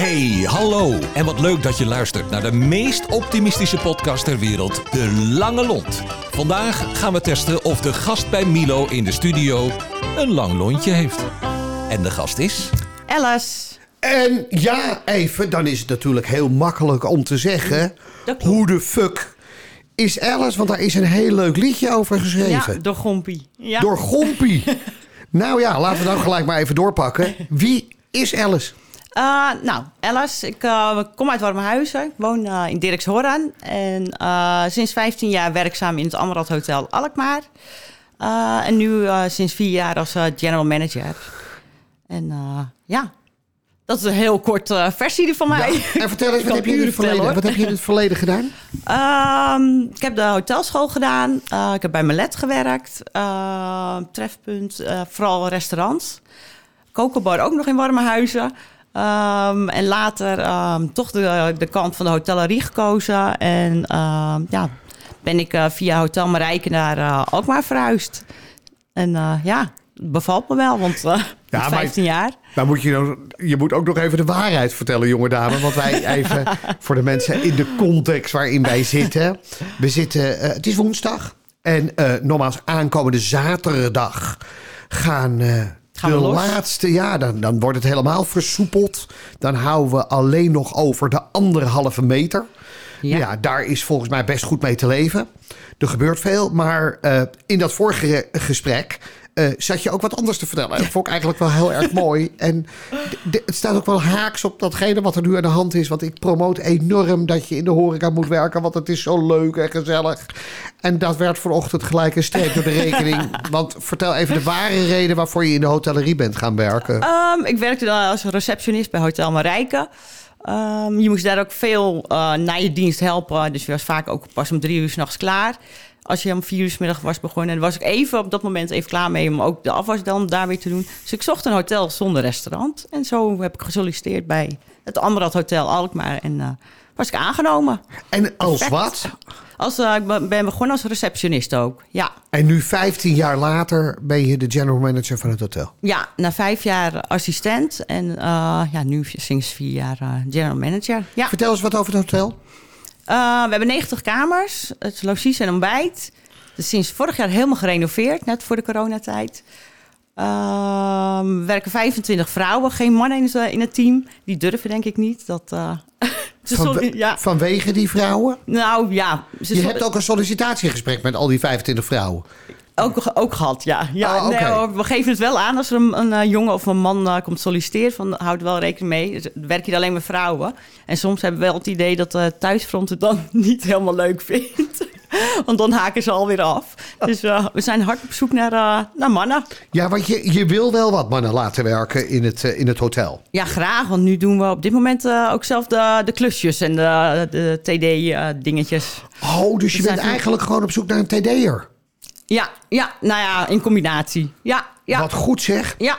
Hey, hallo. En wat leuk dat je luistert naar de meest optimistische podcast ter wereld, De Lange Lont. Vandaag gaan we testen of de gast bij Milo in de studio een lang lontje heeft. En de gast is... Alice. En ja, even, dan is het natuurlijk heel makkelijk om te zeggen... Hoe de fuck is Alice? Want daar is een heel leuk liedje over Ja, geschreven. door Gompie. Ja. Door Gompie. nou ja, laten we dan gelijk maar even doorpakken. Wie is Alice? Eh, nou, Alice, ik eh, kom uit Warmhuizen. Ik woon eh, in Dirkshoorn. En sinds 15 jaar werkzaam in het Amrad Hotel Alkmaar. En nu sinds vier jaar als general manager. En ja, dat is een heel kort eh, versie van mij. En vertel eens, wat heb, je in het verleden, hoor. wat heb je in het verleden gedaan? Ehm, ik heb de hotelschool gedaan. Ik heb bij Melet gewerkt. Trefpunt, vooral restaurants. Kokenbar ook nog in warme Ehm, en later ehm, toch de, de kant van de hotellerie gekozen. En ehm, ja, ben ik eh, via Hotel Marijke naar eh, Alkmaar verhuisd. En eh, ja, bevalt me wel, want Ja, maar- 15 jaar. Nou moet je, nou- je moet ook nog even de waarheid vertellen, jonge dame. Want wij even voor de mensen in de context waarin wij zitten. We zitten, het is woensdag. En nogmaals, aankomende zaterdag gaan, Gaan de we los? laatste... Ja, dan, dan wordt het helemaal versoepeld. Dan houden we alleen nog over de anderhalve meter. Ja. Ja. daar is volgens mij best goed mee te leven. Er gebeurt veel, maar eh, in dat vorige gesprek eh, zat je ook wat anders te vertellen. Dat vond ik eigenlijk wel heel erg mooi. En het staat ook wel haaks op datgene wat er nu aan de hand is. Want ik promoot enorm dat je in de horeca moet werken, want het is zo leuk en gezellig. En dat werd vanochtend gelijk een streep door de rekening. Want vertel even de ware reden waarvoor je in de hotellerie bent gaan werken. Ehm, ik werkte dan als receptionist bij Hotel Marijke. Ehm, je moest daar ook veel eh na je dienst helpen. Dus je was vaak ook pas om drie uur s'nachts klaar. Als je om vier uur middag was begonnen. En was ik even op dat moment even klaar mee om ook de afwas dan daar weer te doen. Dus ik zocht een hotel zonder restaurant. En zo heb ik gesolliciteerd bij het Amrad Hotel Alkmaar. En eh, was ik aangenomen. En als perfect. wat? Als, eh, ik ben- begonnen als receptionist ook. Ja. En nu 15 jaar later ben je de general manager van het hotel. Ja, na vijf jaar assistent en eh, ja, nu sinds vier jaar general manager. Ja. Vertel eens wat over het hotel. Eh, we hebben 90 kamers, het is logies en ontbijt. Is sinds vorig jaar helemaal gerenoveerd, net voor de coronatijd. We werken 25 vrouwen, geen mannen in het, in het team. Die durven denk ik niet. Dat, eh, Van, ja, Vanwege die vrouwen? nou ja. Ze Je hebt ook een sollicitatiegesprek met al die 25 vrouwen. Ook, ook gehad, ja. ja Oh, nee, hoor, we geven het wel aan als er een, een eh, jongen of een man eh, komt solliciteren. Van, houd er wel rekening mee. Dus werk je alleen met vrouwen. En soms hebben we wel het idee dat de thuisfront het dan niet helemaal leuk vindt. Want dan haken ze alweer af. Dus eh, we zijn hard op zoek naar, eh, naar mannen. Ja, want je, je wil wel wat mannen laten werken in het, eh, in het hotel. Ja, graag. Want nu doen we op dit moment eh, ook zelf de, de klusjes en de, de TD-dingetjes. Oh, dus je bent eigenlijk gewoon op zoek naar een TD'er. Ja, ja, nou ja, in combinatie. Ja, ja, Wat goed zeg. ja.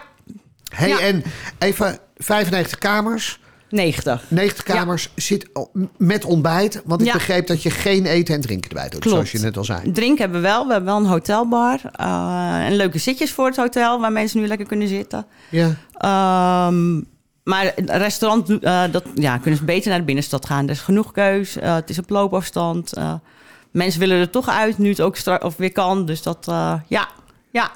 Hey, Ja. En even 95 kamers, 90. 90 kamers, zit met ontbijt. Want ik Ja. begreep dat je geen eten en drinken erbij doet, Klopt. zoals je net al zei. Drink hebben we wel. We hebben wel een hotelbar. eh, en leuke zitjes voor het hotel waar mensen nu lekker kunnen zitten. Ja. Ehm, maar het restaurant, eh, dat, ja, kunnen ze beter naar de binnenstad gaan. Er is genoeg keus. eh, het is op loopafstand. Mensen willen er toch uit nu het ook of weer kan. Dus dat, eh, ja, ja,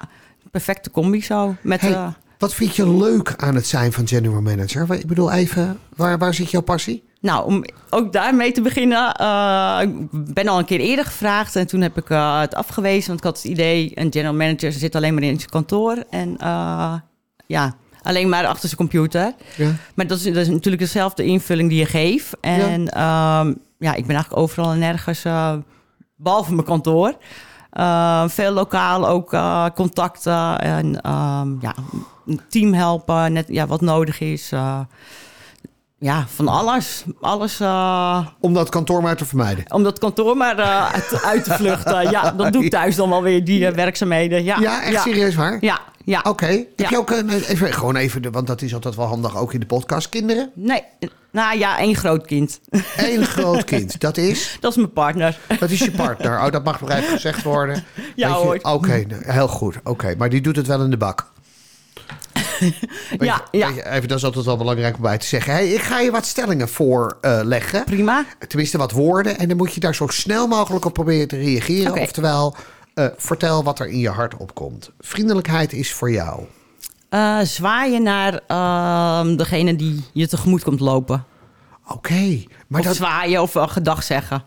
perfecte combi zo. Met, Hey, eh, wat vind je leuk aan het zijn van general manager? Ik bedoel even, waar, waar zit jouw passie? Nou, om ook daarmee te beginnen. eh, ik ben al een keer eerder gevraagd en toen heb ik het afgewezen. Want ik had het idee, een general manager zit alleen maar in zijn kantoor. En ja, alleen maar achter zijn computer. Ja. Maar dat is, dat is natuurlijk dezelfde invulling die je geeft. En ja, ja ik ben eigenlijk overal en nergens, behalve mijn kantoor. Eh, veel lokaal ook eh, contacten en ehm, ja, een team helpen, net ja, wat nodig is. eh, ja, van alles. Alles Om dat kantoor maar te vermijden. om dat kantoor maar uit, uit te vluchten. Ja, dat doe ik thuis dan wel weer, die werkzaamheden. Ja, Ja, echt serieus waar? Ja, ja. Oké. Heb Ja. je ook een, even, gewoon even, de- want dat is altijd wel handig ook in de podcast. Kinderen? Nee, nou ja, één groot kind. Eén groot kind. Dat is, Dat is mijn partner. dat is je partner. Oh, dat mag nog even gezegd worden. Ja, hoor. Oké, nou, heel goed. Oké, maar die doet het wel in de bak. Ja, je- ja. je, even, dat is altijd wel belangrijk om bij te zeggen. Hey, ik ga je wat stellingen voorleggen. Prima. Tenminste, wat woorden. En dan moet je daar zo snel mogelijk op proberen te reageren. Oftewel, eh, vertel wat er in je hart opkomt. Vriendelijkheid is voor jou. Eh, zwaaien naar ehm, degene die je tegemoet komt lopen. Oké, maar, of dat, zwaaien of uh, gedag zeggen.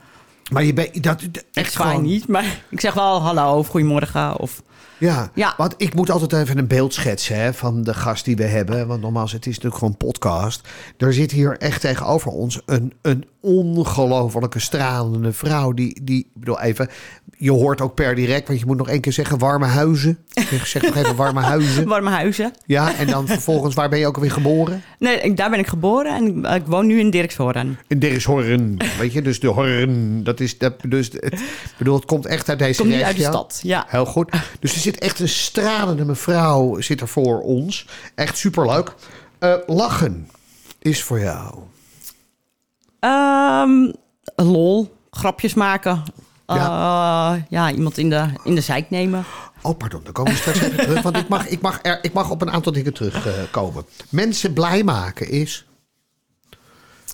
maar je bent dat, dat- Ik zwaai gewoon- niet, maar ik zeg wel hallo of goedemorgen. Of, Ja, Ja. want ik moet altijd even een beeld schetsen hè, van de gast die we hebben. Want nogmaals, het is natuurlijk gewoon podcast. Er zit hier echt tegenover ons een, een ongelofelijke stralende vrouw. Die, die, ik bedoel even, je hoort ook per direct, want je moet nog één keer zeggen warme huizen. Ik zeg nog even warme huizen. warme huizen. Ja, en dan vervolgens, waar ben je ook alweer geboren? Nee, daar ben ik geboren en ik, ik woon nu in Dirkshoorn. In Dirkshorn, weet je, dus de Horn, dat is, dat, dus het, ik bedoel, het komt echt uit deze Kom niet uit de regio. stad, ja. Heel goed. Dus er zit echt een stralende mevrouw zit er voor ons. Echt superleuk. Eh lachen is voor jou. Ehm, lol, grapjes maken. Ja. Ja, ja iemand in de, in de zijk nemen. Oh, pardon, dan komen we straks even terug. Want ik mag, ik, mag er, ik mag op een aantal dingen terugkomen. Mensen blij maken is...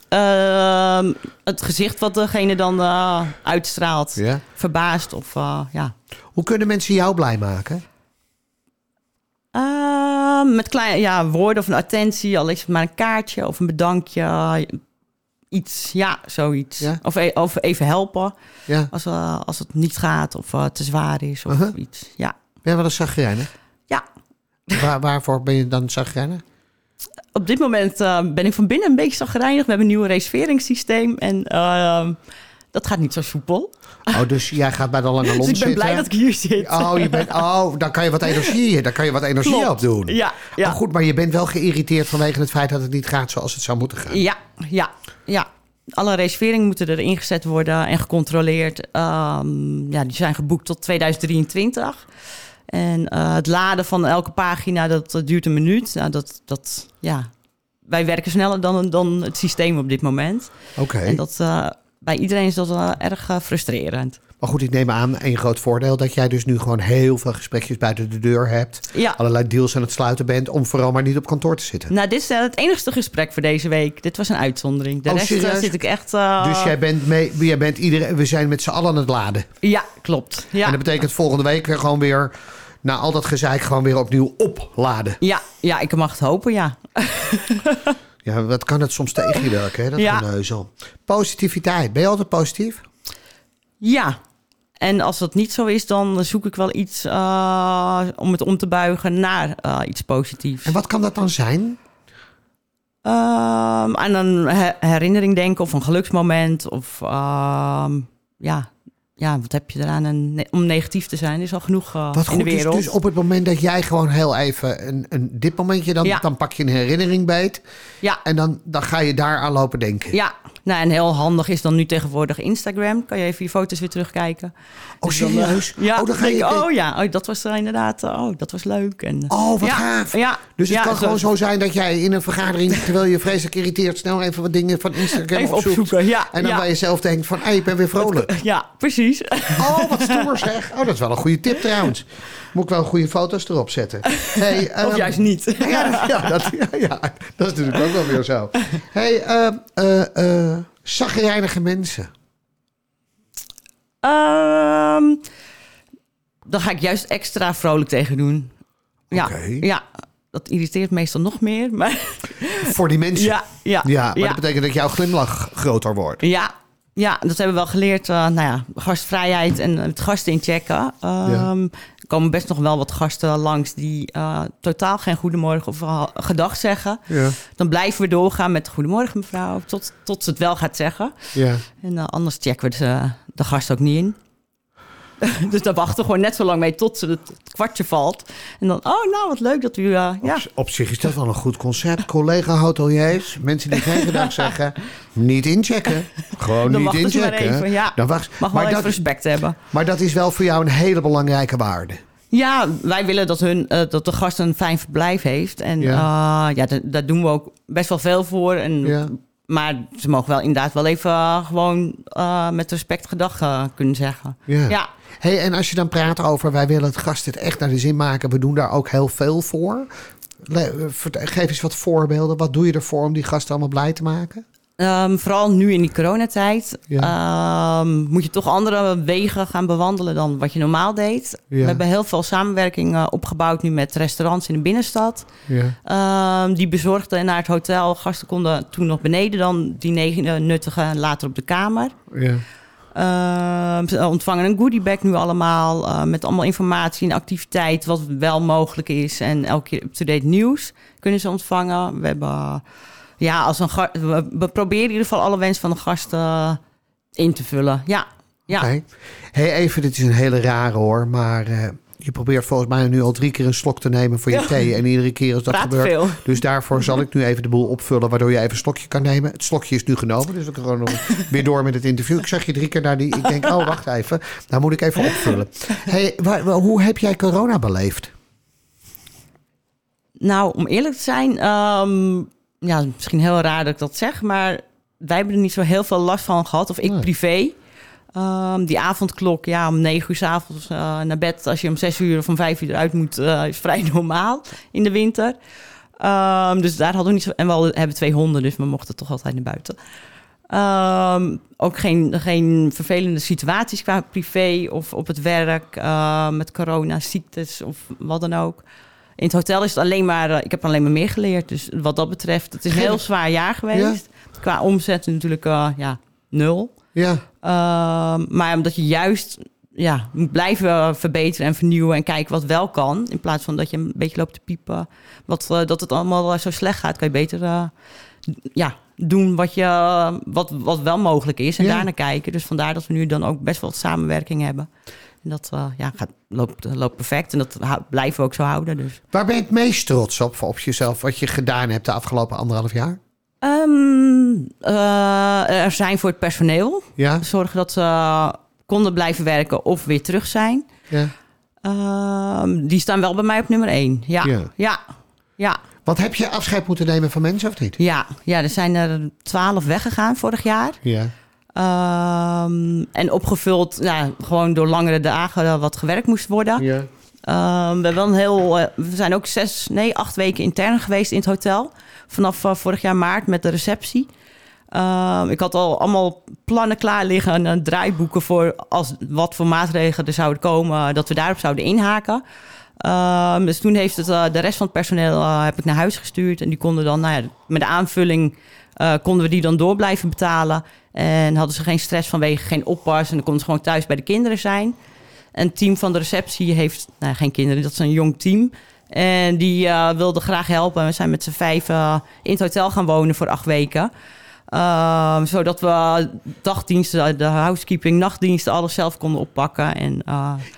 Ehm, het gezicht wat degene dan eh, uitstraalt. Ja. Verbaasd of eh, ja. Hoe kunnen mensen jou blij maken? Ehm, met kleine ja, woorden of een attentie, al is het maar een kaartje of een bedankje. Iets, ja, zoiets. Ja. Of, e- of even helpen Ja, als, eh, als het niet gaat of eh, te zwaar is of Uh-huh. iets. Ja. ben je wel eens zagrijnig? ja, Waar, waarvoor ben je dan zagrijnig? op dit moment eh, ben ik van binnen een beetje zagrijnig. We hebben een nieuw reserveringssysteem en ehm, dat gaat niet zo soepel. Oh, dus jij gaat bij de lange lont Dus ik ben zitten. blij dat ik hier zit. Oh, je bent, oh, dan kan je wat energie, daar kan je wat energie Klopt. op doen. Ja, ja. Oh, goed, maar je bent wel geïrriteerd vanwege het feit dat het niet gaat zoals het zou moeten gaan. Ja, ja, ja. Alle reserveringen moeten er ingezet worden en gecontroleerd. Ehm, ja, die zijn geboekt tot 2023. En eh, het laden van elke pagina, dat, eh, duurt een minuut. Nou, dat, dat, ja. Wij werken sneller dan, dan het systeem op dit moment. Oké. En dat, eh, bij iedereen is dat wel erg eh, frustrerend. Maar goed, ik neem aan, één groot voordeel dat jij dus nu gewoon heel veel gesprekjes buiten de deur hebt. Ja. Allerlei deals aan het sluiten bent om vooral maar niet op kantoor te zitten. Nou, dit is eh, het enigste gesprek voor deze week. Dit was een uitzondering. De Oh, rest eh, serieus? zit ik echt... Dus jij bent mee, jij bent iedereen, we zijn met z'n allen aan het laden. Ja, klopt. Ja. En dat betekent volgende week weer gewoon weer, na al dat gezeik, gewoon weer opnieuw opladen. Ja, ja, ik mag het hopen, ja. Ja, wat kan het soms tegen je werken, hè? dat Ja. geneuzel. Positiviteit, ben je altijd positief? Ja. En als dat niet zo is, dan zoek ik wel iets eh, om het om te buigen naar eh, iets positiefs. En wat kan dat dan zijn? Ehm, aan een he- herinnering denken of een geluksmoment. Of ehm, ja. Ja, wat heb je eraan om negatief te zijn? Is al genoeg eh, Wat in de goed is, wereld. dus op het moment dat jij gewoon heel even een, een dit momentje, dan, Ja. dan pak je een herinnering beet. Ja, En dan, dan ga je daar aan lopen denken. ja. Nou, en heel handig is dan nu tegenwoordig Instagram. Kan je even je foto's weer terugkijken. Oh, Dus dan, eh, serieus? ja, Oh, dan ga je... oh ja, oh, dat was er inderdaad. eh, Oh, dat was leuk. En, eh, Oh, wat ja, gaaf. Ja, Dus het ja, kan gewoon zo zijn dat jij in een vergadering, terwijl je vreselijk irriteert, snel even wat dingen van Instagram Even opzoekt. opzoeken, ja, En dan ja. bij jezelf denkt van, hé, ik ben weer vrolijk. Ja, precies. Oh, wat stoer zeg. Oh, dat is wel een goede tip trouwens. Moet ik wel goede foto's erop zetten. Hey, of ehm, juist niet. Ja, dat, ja, dat, ja, ja, dat is natuurlijk ook wel weer zo. hey, eh eh zagrijnige mensen. Ehm, dan ga ik juist extra vrolijk tegen doen. Ja, ja, dat irriteert meestal nog meer. Maar Voor die mensen. ja, ja, Ja, maar ja, dat betekent dat jouw glimlach groter wordt. ja, ja, dat hebben we wel geleerd. eh, nou ja, gastvrijheid en het gasten inchecken. Ehm, Er komen best nog wel wat gasten langs die eh, totaal geen goedemorgen of gedag zeggen. Ja, Dan blijven we doorgaan met goedemorgen mevrouw, tot, tot ze het wel gaat zeggen. ja. En eh, anders checken we de, de gast ook niet in. dus daar wachten we gewoon net zo lang mee tot ze het, kwartje valt. En dan, oh nou, wat leuk dat u... eh, ja. Op, op zich is dat wel een goed concept. Collega-hoteliers, mensen die geen gedag zeggen, niet inchecken. Gewoon Dan niet maar inchecken. even, ja. Dan wacht, Mag wel maar, even dat, respect hebben. maar dat is wel voor jou een hele belangrijke waarde. Ja, wij willen dat, hun, eh, dat de gast een fijn verblijf heeft. En Ja. ja, ja daar, daar doen we ook best wel veel voor. En, Ja. Maar ze mogen wel inderdaad wel even eh, gewoon eh, met respect gedag eh, kunnen zeggen. Ja. Ja. Hey, en als je dan praat over wij willen het gast het echt naar de zin maken, we doen daar ook heel veel voor. Geef eens wat voorbeelden. Wat doe je ervoor om die gasten allemaal blij te maken? Ehm, vooral nu in die coronatijd Ja. ehm, moet je toch andere wegen gaan bewandelen dan wat je normaal deed. Ja. We hebben heel veel samenwerking eh, opgebouwd nu met restaurants in de binnenstad. Ja. Ehm, die bezorgden naar het hotel. Gasten konden toen nog beneden dan die negen nuttigen later op de kamer. ja. Ze ontvangen een goodiebag nu allemaal eh, met allemaal informatie en activiteit wat wel mogelijk is. En elke keer up-to-date nieuws kunnen ze ontvangen. We hebben, eh, ja, als een we, we proberen in ieder geval alle wensen van de gasten eh, in te vullen. Ja, ja. Oké. Hey, even, dit is een hele rare hoor, maar eh, je probeert volgens mij nu al drie keer een slok te nemen voor je Ja. thee. En iedere keer als dat Praat gebeurt. veel. Dus daarvoor zal ik nu even de boel opvullen, waardoor je even een slokje kan nemen. Het slokje is nu genomen, dus we kunnen gewoon weer door met het interview. Ik zag je drie keer naar die. Ik denk, oh, wacht even. Nou moet ik even opvullen. Hey, waar- hoe heb jij corona beleefd? Nou, om eerlijk te zijn, ehm, ja, misschien heel raar dat ik dat zeg, maar wij hebben er niet zo heel veel last van gehad, of ik Nee. privé. Ehm, die avondklok, ja, om negen uur s'avonds avonds naar bed, als je om zes uur of om vijf uur eruit moet, eh, is vrij normaal in de winter. Ehm, dus daar hadden we niet zo. En we hadden- hebben twee honden, dus we mochten toch altijd naar buiten. Ehm, ook geen, geen vervelende situaties qua privé of op het werk eh, met corona, ziektes of wat dan ook. In het hotel is het alleen maar, eh, ik heb alleen maar meer geleerd. Dus wat dat betreft, het is een heel zwaar jaar geweest. Qua omzet natuurlijk eh, ja, nul. Ja, Ehm, maar omdat je juist ja, moet blijven verbeteren en vernieuwen en kijken wat wel kan. In plaats van dat je een beetje loopt te piepen. Wat, eh, dat het allemaal zo slecht gaat, kan je beter ja, doen wat, je, wat, wat wel mogelijk is. En Ja. daarna kijken. Dus vandaar dat we nu dan ook best wel wat samenwerking hebben. En dat eh, ja, gaat, loopt, loopt perfect. En dat hou- blijven we ook zo houden. Dus. waar ben je het meest trots op, op jezelf, wat je gedaan hebt de afgelopen anderhalf jaar? Ehm, eh, er zijn voor het personeel. Ja, Zorgen dat ze konden blijven werken of weer terug zijn. ja. Ehm, die staan wel bij mij op nummer één. Ja, Ja. ja, ja, ja. Wat heb je afscheid moeten nemen van mensen of niet? Ja, ja, er zijn er twaalf weggegaan vorig jaar. Ja. Ehm, en opgevuld nou, gewoon door langere dagen wat gewerkt moest worden. Ja. Ehm, we, wel een heel, eh, we zijn ook zes, nee, acht weken intern geweest in het hotel. Vanaf eh, vorig jaar maart met de receptie. Ehm, ik had al allemaal plannen klaar liggen en eh, draaiboeken voor als wat voor maatregelen er zouden komen, dat we daarop zouden inhaken. Ehm, dus toen heeft het, de rest van het personeel heb ik naar huis gestuurd. En die konden dan, nou ja, met de aanvulling eh, konden we die dan door blijven betalen. En hadden ze geen stress vanwege geen oppas. En dan konden ze gewoon thuis bij de kinderen zijn. En het team van de receptie heeft nou, geen kinderen, dat is een jong team. En die eh, wilde graag helpen. We zijn met z'n vijf eh, in het hotel gaan wonen voor acht weken. Ehm, zodat we dagdiensten, de housekeeping, nachtdiensten, alles zelf konden oppakken. En,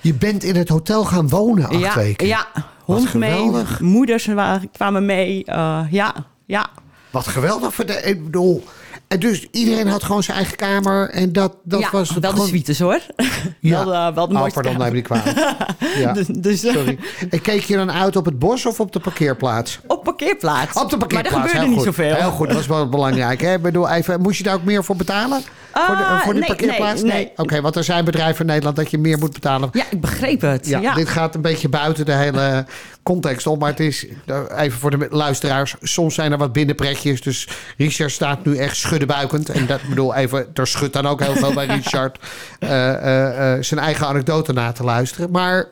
Je bent in het hotel gaan wonen acht ja, weken. Ja, hond mee, moeders kwamen mee. ja, ja. Wat geweldig. Voor de, ik bedoel, en dus iedereen had gewoon zijn eigen kamer. En dat, dat ja, was het wel de gewoon... suites hoor. Ja. wel, de, wel de Oh, pardon, neem kamer. ik niet kwalijk. Ja, Dus, dus, sorry. En keek je dan uit op het bos of op de parkeerplaats? Op parkeerplaats. Op de parkeerplaats, Maar er gebeurde niet zoveel. Heel goed, dat was wel belangrijk. Hè? Ik bedoel, even, moest je daar ook meer voor betalen? voor, de, Ah, voor die nee, parkeerplaats? nee, nee. Oké, want er zijn bedrijven in Nederland dat je meer moet betalen. Ja, ik begreep het. Ja, Ja, dit gaat een beetje buiten de hele context om. Maar het is, eh, even voor de luisteraars, soms zijn er wat binnenpretjes. Dus Richard staat nu echt schuddenbuikend. En dat bedoel even, er schudt dan ook heel veel bij Richard. eh, eh, zijn eigen anekdote na te luisteren. Maar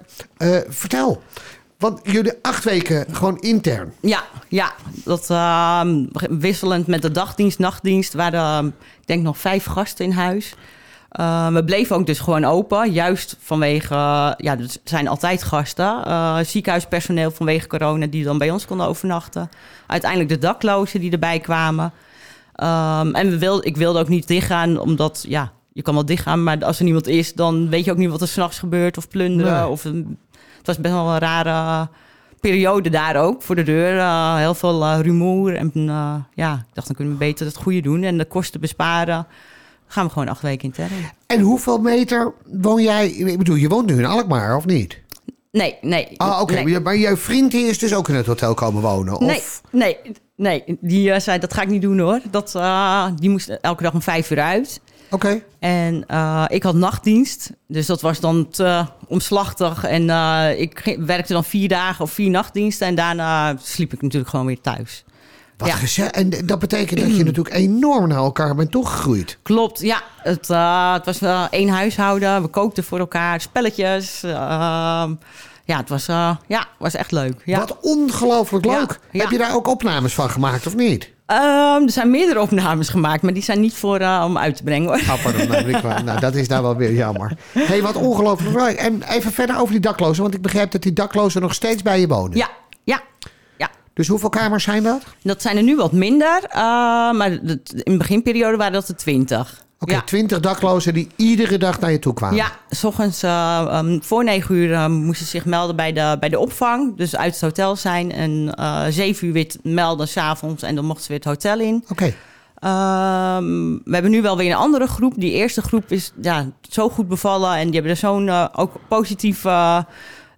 vertel, want jullie acht weken gewoon intern. Ja, ja. Dat ehm, wisselend met de dagdienst, nachtdienst waren ik denk nog vijf gasten in huis. Eh, we bleven ook dus gewoon open, juist vanwege, eh, ja, er zijn altijd gasten. Eh, ziekenhuispersoneel vanwege corona die dan bij ons konden overnachten. Uiteindelijk de daklozen die erbij kwamen. Ehm, en we wilden, ik wilde ook niet dichtgaan, omdat ja, je kan wel dichtgaan, maar als er niemand is, dan weet je ook niet wat er s'nachts gebeurt of plunderen. Nee. Of een, het was best wel een rare periode daar ook voor de deur. Heel veel rumoer. En ja, ik dacht, dan kunnen we beter het goede doen en de kosten besparen. Gaan we gewoon acht weken intern. En hoeveel meter woon jij? Ik bedoel, je woont nu in Alkmaar, of niet? Nee, nee. Ah, oké. nee. Maar jouw vriend die is dus ook in het hotel komen wonen? Nee, Of? nee, nee. Die eh, zei, dat ga ik niet doen hoor. Dat, eh, die moest elke dag om vijf uur uit. Oké. En eh, ik had nachtdienst, dus dat was dan te omslachtig. En eh, ik werkte dan vier dagen of vier nachtdiensten. En daarna sliep ik natuurlijk gewoon weer thuis. Wat Ja. gezellig. En dat betekent dat je natuurlijk enorm naar elkaar bent toegegroeid. Klopt, ja. Het, eh, het was wel één huishouden. We kookten voor elkaar, spelletjes. ehm, ja, het was, eh, ja, was echt leuk. Ja. Wat ongelooflijk leuk. ja. Heb je daar ook opnames van gemaakt of niet? Ehm, er zijn meerdere opnames gemaakt, maar die zijn niet voor eh, om uit te brengen hoor. Nou, nou, dat is nou wel weer jammer. hey, wat ongelooflijk leuk. En even verder over die daklozen. Want ik begrijp dat die daklozen nog steeds bij je wonen. Ja, ja. Dus hoeveel kamers zijn dat? Dat zijn er nu wat minder, eh, maar in de beginperiode waren dat er twintig. Oké, ja. twintig daklozen die iedere dag naar je toe kwamen. Ja, s ochtends eh, ehm, voor negen uur eh, moesten ze zich melden bij de, bij de opvang. Dus uit het hotel zijn. En zeven uur weer melden s'avonds. En dan mochten ze weer het hotel in. Oké. Ehm, we hebben nu wel weer een andere groep. Die eerste groep is ja, zo goed bevallen. En die hebben er zo'n ook positief eh,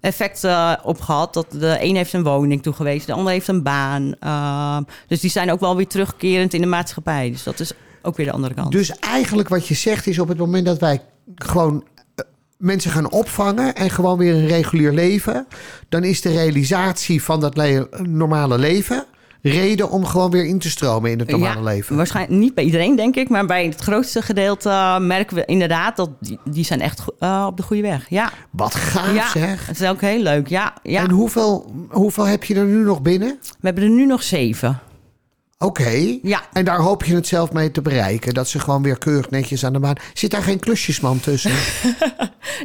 effect eh, op gehad. Dat de een heeft een woning toegewezen. De ander heeft een baan. Ehm, dus die zijn ook wel weer terugkerend in de maatschappij. Dus dat is ook weer de andere kant. Dus eigenlijk wat je zegt is op het moment dat wij gewoon eh, mensen gaan opvangen en gewoon weer een regulier leven, dan is de realisatie van dat le- normale leven reden om gewoon weer in te stromen in het normale ja, leven. Waarschijnlijk niet bij iedereen, denk ik. Maar bij het grootste gedeelte merken we inderdaad dat die, die zijn echt eh, op de goede weg. Ja, Wat gaaf ja zeg. dat is ook heel leuk. Ja, ja. En hoeveel, hoeveel heb je er nu nog binnen? we hebben er nu nog zeven. Oké. Ja. En daar hoop je het zelf mee te bereiken. Dat ze gewoon weer keurig netjes aan de baan. Zit daar geen klusjesman tussen?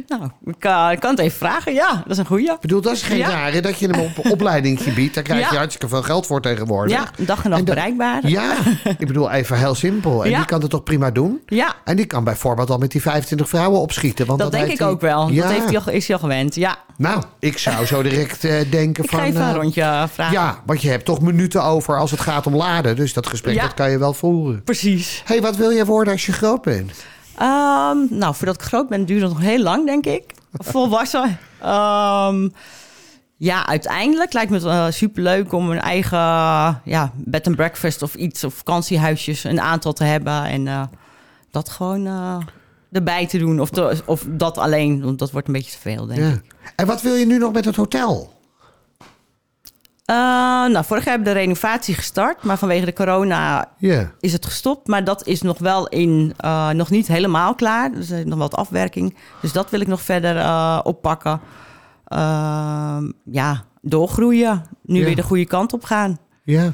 Nou, ik, eh, ik kan het even vragen. Ja, dat is een goeie. Ik bedoel, dat is geen Ja. rare dat je hem op opleiding biedt. Daar krijg je Ja. hartstikke veel geld voor tegenwoordig. Ja, dag en nacht dat- bereikbaar. Ja, ik bedoel even heel simpel. En die kan het toch prima doen? Ja, En die kan bijvoorbeeld al met die 25 vrouwen opschieten. Want dat dan denk ik hij- ook wel. Ja. Dat heeft hij al, is hij al gewend. Ja, Nou, ik zou zo direct eh, denken ik van... ga even een eh, rondje vragen. ja, want je hebt toch minuten over als het gaat om laden. Dus dat gesprek Ja. dat kan je wel voeren. Precies. hey, wat wil je worden als je groot bent? Ehm, nou, voordat ik groot ben, duurt het nog heel lang, denk ik. Volwassen. Ehm, ja, uiteindelijk lijkt me het uh, superleuk om een eigen ja, bed and breakfast of iets, of vakantiehuisjes, een aantal te hebben. En eh, dat gewoon eh, erbij te doen. Of, te- of dat alleen, want dat wordt een beetje te veel, denk ik. En wat wil je nu nog met het hotel? Eh, nou, vorig jaar hebben we de renovatie gestart, maar vanwege de corona is het gestopt. Maar dat is nog wel in, eh, nog niet helemaal klaar. Dus er is nog wat afwerking. Dus dat wil ik nog verder eh, oppakken. Ehm, ja, doorgroeien. Nu weer de goede kant op gaan. Ja.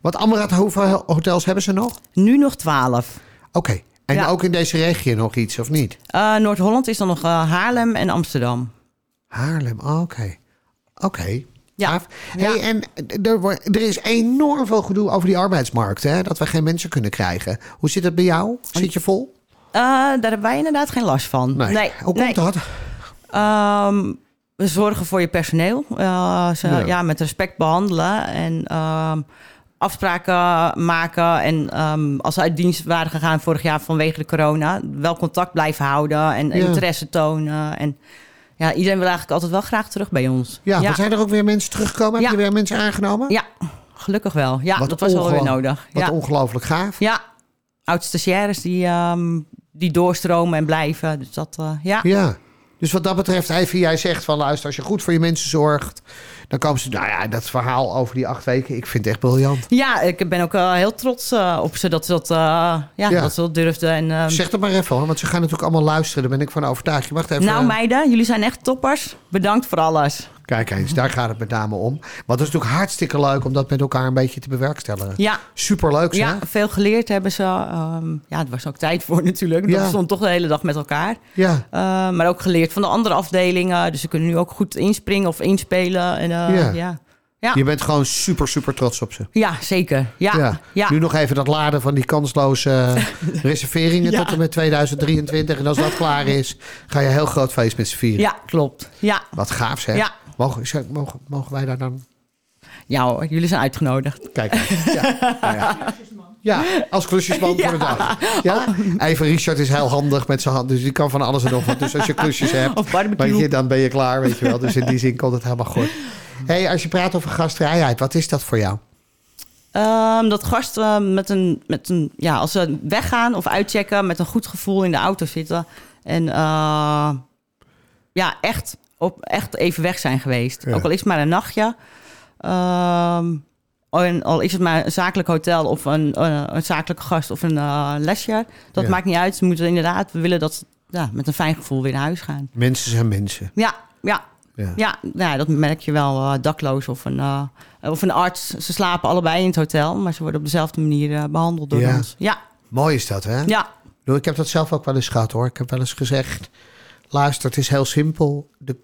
Wat Amrad, hoeveel hotels hebben ze nog? Nu nog twaalf. Oké. En Ja. ook in deze regio nog iets, of niet? Noord-Holland is dan nog Haarlem en Amsterdam. Haarlem, oh, oké. Oké. Ja. Hey, en er, er is enorm veel gedoe over die arbeidsmarkt, hè? Dat we geen mensen kunnen krijgen. Hoe zit het bij jou? Zit je vol? Eh, daar hebben wij inderdaad geen last van. Nee, Hoe komt nee. dat? Ehm, we zorgen voor je personeel. Eh, ze, Ja. ja. met respect behandelen. En ehm, afspraken maken. En ehm, als ze uit dienst waren gegaan vorig jaar vanwege de corona... wel contact blijven houden en Ja. interesse tonen. En ja, iedereen wil eigenlijk altijd wel graag terug bij ons. Ja, ja. zijn er ook weer mensen teruggekomen? Heb je weer mensen aangenomen? Ja, gelukkig wel. Ja, Wat dat was wel weer nodig. Wat Ja, ongelooflijk gaaf. ja. oud-stagiaires die, ehm, die doorstromen en blijven. Dus dat, eh, ja. Ja. Dus wat dat betreft, even jij zegt van luister, als je goed voor je mensen zorgt, dan komen ze. Nou ja, dat verhaal over die acht weken, ik vind het echt briljant. Ja, ik ben ook wel heel trots eh, op ze dat ze dat, eh, ja, Ja. dat ze dat durfden. En, ehm, Zeg dat maar even hoor, want ze gaan natuurlijk allemaal luisteren. Daar ben ik van overtuigd. Je wacht even. nou meiden, jullie zijn echt toppers. Bedankt voor alles. Kijk eens, daar gaat het met name om. Want het is natuurlijk hartstikke leuk om dat met elkaar een beetje te bewerkstelligen. Ja, Superleuk, ja veel geleerd hebben ze. Ehm, ja, er was ook tijd voor natuurlijk. Ja. Dat stond toch de hele dag met elkaar. Ja. Eh, maar ook geleerd van de andere afdelingen. Dus ze kunnen nu ook goed inspringen of inspelen. En, eh, Ja. ja. Ja. Je bent gewoon super, super trots op ze. ja, zeker. Ja, ja. Nu nog even dat laden van die kansloze reserveringen Ja. tot en met 2023. En als dat klaar is, ga je een heel groot feest met z'n vieren. ja, klopt. Ja. Wat gaaf zeg. Ja. Mogen, mogen, mogen wij daar dan... ja hoor, jullie zijn uitgenodigd. Kijk, ja. Nou ja. ja, als klusjesman voor de dag. Ja? Even Richard is heel handig met zijn hand, dus die kan van alles en nog wat. Dus als je klusjes hebt, Of barbecue. weet je, dan ben je klaar, weet je wel. Dus in die zin komt het helemaal goed. hey, als je praat over gastvrijheid, wat is dat voor jou? Ehm, dat gasten met een, met een, ja, als ze weggaan of uitchecken, met een goed gevoel in de auto zitten. En eh, ja, echt, op, echt even weg zijn geweest. Ja. Ook al is het maar een nachtje. Ehm, en al is het maar een zakelijk hotel of een, een zakelijke gast of een eh, lesje. Dat Ja. maakt niet uit. Ze moeten inderdaad, we willen dat ze ja, met een fijn gevoel weer naar huis gaan. Mensen zijn mensen. Ja, ja, Ja. ja, nou, ja, dat merk je wel. eh, dakloos of een, eh, of een arts. Ze slapen allebei in het hotel, maar ze worden op dezelfde manier eh, behandeld door Ja. ons. Ja, Mooi is dat, hè? ja, Ik heb dat zelf ook wel eens gehad, hoor. Ik heb wel eens gezegd... Luister, het is heel simpel. De,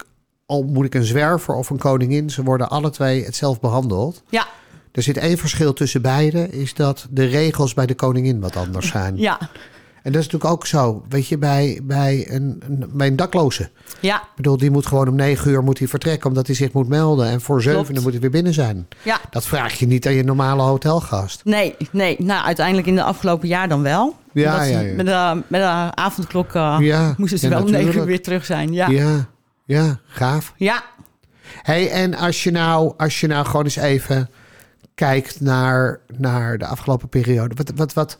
al moet ik een zwerver of een koningin... ze worden alle twee hetzelfde behandeld. ja, Er zit één verschil tussen beide... is dat de regels bij de koningin wat anders zijn. ja, En dat is natuurlijk ook zo. Weet je, bij, bij, een, een, bij een dakloze. ja, Ik bedoel, die moet gewoon om negen uur moet hij vertrekken... omdat hij zich moet melden. En voor zeven moet hij weer binnen zijn. ja. Dat vraag je niet aan je normale hotelgast. Nee, nee. Nou, uiteindelijk in de afgelopen jaar dan wel. Ja, ja, ja. Met, de, met de avondklok eh, Ja, moesten ze wel om negen uur weer terug zijn. Ja, Ja, ja, gaaf. ja. Hey, en als je nou, als je nou gewoon eens even kijkt naar, naar de afgelopen periode. Wat, wat, wat,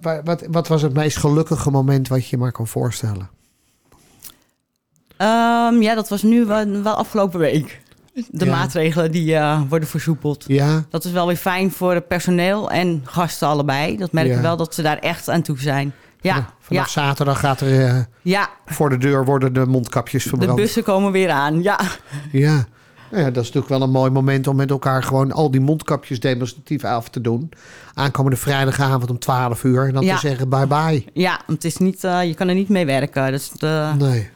wat, wat, wat was het meest gelukkige moment wat je je maar kan voorstellen? Ehm, ja, dat was nu wel, wel afgelopen week. De Ja. maatregelen die eh, worden versoepeld. Ja, Dat is wel weer fijn voor het personeel en gasten allebei. Dat merk Ja. je wel dat ze daar echt aan toe zijn. Ja, vanaf, zaterdag gaat er eh, ja. voor de deur worden de mondkapjes De verbrand. bussen komen weer aan. Ja, Ja. Nou ja, dat is natuurlijk wel een mooi moment om met elkaar gewoon al die mondkapjes demonstratief af te doen. Aankomende vrijdagavond om 12 uur. En dan Ja. te zeggen bye bye. ja want het is niet, eh, je kan er niet mee werken. Dus eh, Nee.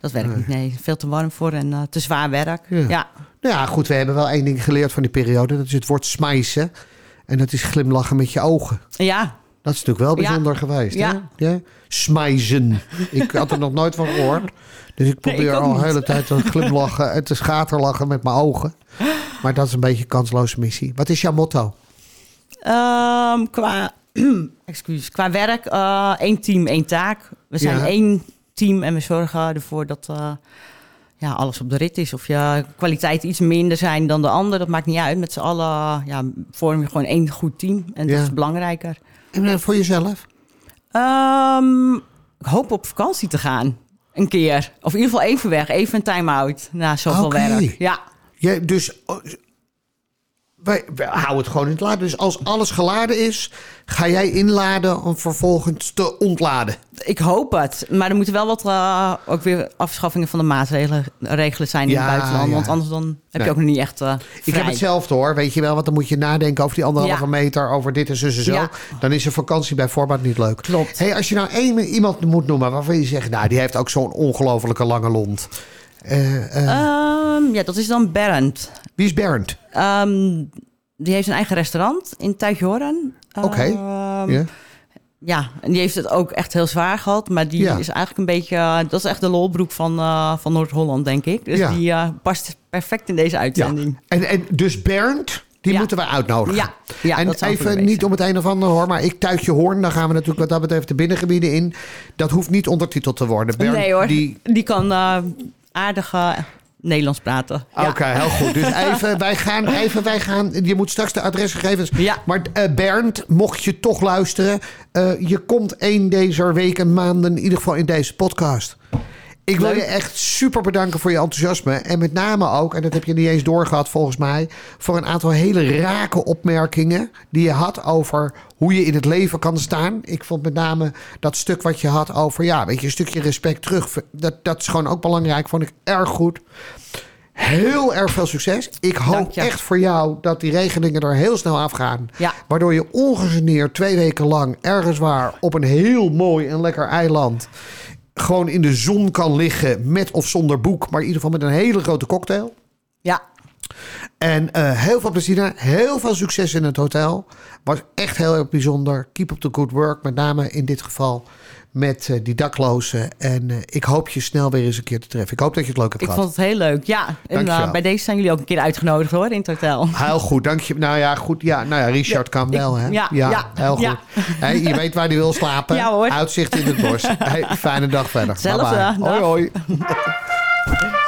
dat werkt niet. Nee, veel te warm voor en eh, te zwaar werk. Ja. Ja. Nou ja, goed, we hebben wel één ding geleerd van die periode. Dat is het woord smijsen. En dat is glimlachen met je ogen. Ja, Dat is natuurlijk wel Ja. bijzonder geweest. Ja. Hè? Ja? Smijzen. Ik had er nog nooit van gehoord. Dus ik probeer ik al de hele tijd te glimlachen en te schaterlachen met mijn ogen. Maar dat is een beetje een kansloze missie. Wat is jouw motto? Ehm, qua, excuus, qua werk, eh, één team, één taak. We zijn Ja. één team en we zorgen ervoor dat eh, ja, alles op de rit is. Of je kwaliteit iets minder zijn dan de ander, dat maakt niet uit. Met z'n allen ja, vorm je gewoon één goed team. En dat Ja. is belangrijker. En eh, voor jezelf? Ehm, ik hoop op vakantie te gaan. Een keer. Of in ieder geval even weg. Even een time-out na zoveel Oké. werk. Ja. Ja, dus oh, wij, wij houden het gewoon in het laden. Dus als alles geladen is, ga jij inladen om vervolgens te ontladen. Ik hoop het. Maar er moeten wel wat eh, ook weer afschaffingen van de maatregelen regelen zijn in Ja, het buitenland. ja. Want anders dan heb Nee. je ook nog niet echt eh Ik heb hetzelfde hoor, weet je wel. Want dan moet je nadenken over die anderhalve Ja. meter, over dit en zo en zo. Dan is een vakantie bij voorbaat niet leuk. Klopt. Hey, als je nou één iemand moet noemen waarvan je zegt... nou, die heeft ook zo'n ongelofelijke lange lont. Eh, eh, Ehm, ja, dat is dan Bernd. wie is Bernd? Ehm, die heeft een eigen restaurant in Tuitjoren. Oké. Ehm, Ja. Ja, en die heeft het ook echt heel zwaar gehad. Maar die Ja. is eigenlijk een beetje... eh, dat is echt de lolbroek van, van Noord-Holland, denk ik. Dus Ja. die past perfect in deze ja. uitzending. En, en dus Bernd, die Ja. moeten we uitnodigen. Ja, ja en even niet om het een of ander hoor, maar ik tuit je hoorn. Dan gaan we natuurlijk wat dat betreft de binnengebieden in. Dat hoeft niet ondertiteld te worden. Bernd, nee hoor, Die, die, kan aardig eh, Nederlands praten. Ja. Oké, heel goed. Dus even, wij gaan, even, wij gaan. Je moet straks de adresgegevens. Ja. Maar eh, Bernd, mocht je toch luisteren, eh, je komt één deze weken, maanden, in ieder geval in deze podcast. Ik wil je echt super bedanken voor je enthousiasme. En met name ook, en dat heb je niet eens doorgehad volgens mij, voor een aantal hele rake opmerkingen die je had over hoe je in het leven kan staan. Ik vond met name dat stuk wat je had over, ja, weet je, een stukje respect terug. Dat, dat is gewoon ook belangrijk, vond ik erg goed. Heel erg veel succes. Ik hoop echt voor jou dat die regelingen er heel snel afgaan. Ja. Waardoor je ongegeneerd twee weken lang ergens waar op een heel mooi en lekker eiland gewoon in de zon kan liggen met of zonder boek, maar in ieder geval met een hele grote cocktail. Ja, En eh, heel veel plezier, heel veel succes in het hotel. Was echt heel erg bijzonder. Keep up the good work, met name in dit geval met eh, die daklozen. En eh, ik hoop je snel weer eens een keer te treffen. Ik hoop dat je het leuk hebt ik gehad. vond het heel leuk. Ja, en Dankjewel. eh, bij deze zijn jullie ook een keer uitgenodigd hoor, in het hotel. Heel goed, dank je. Nou ja, goed. Ja, nou ja, Richard kan wel, hè? ja, ja, heel goed. Hey, je weet waar hij wil slapen. Ja, hoor. Uitzicht in het bos. Hey, fijne dag verder. Hetzelfde, Bye bye. dag. Hoi, hoi.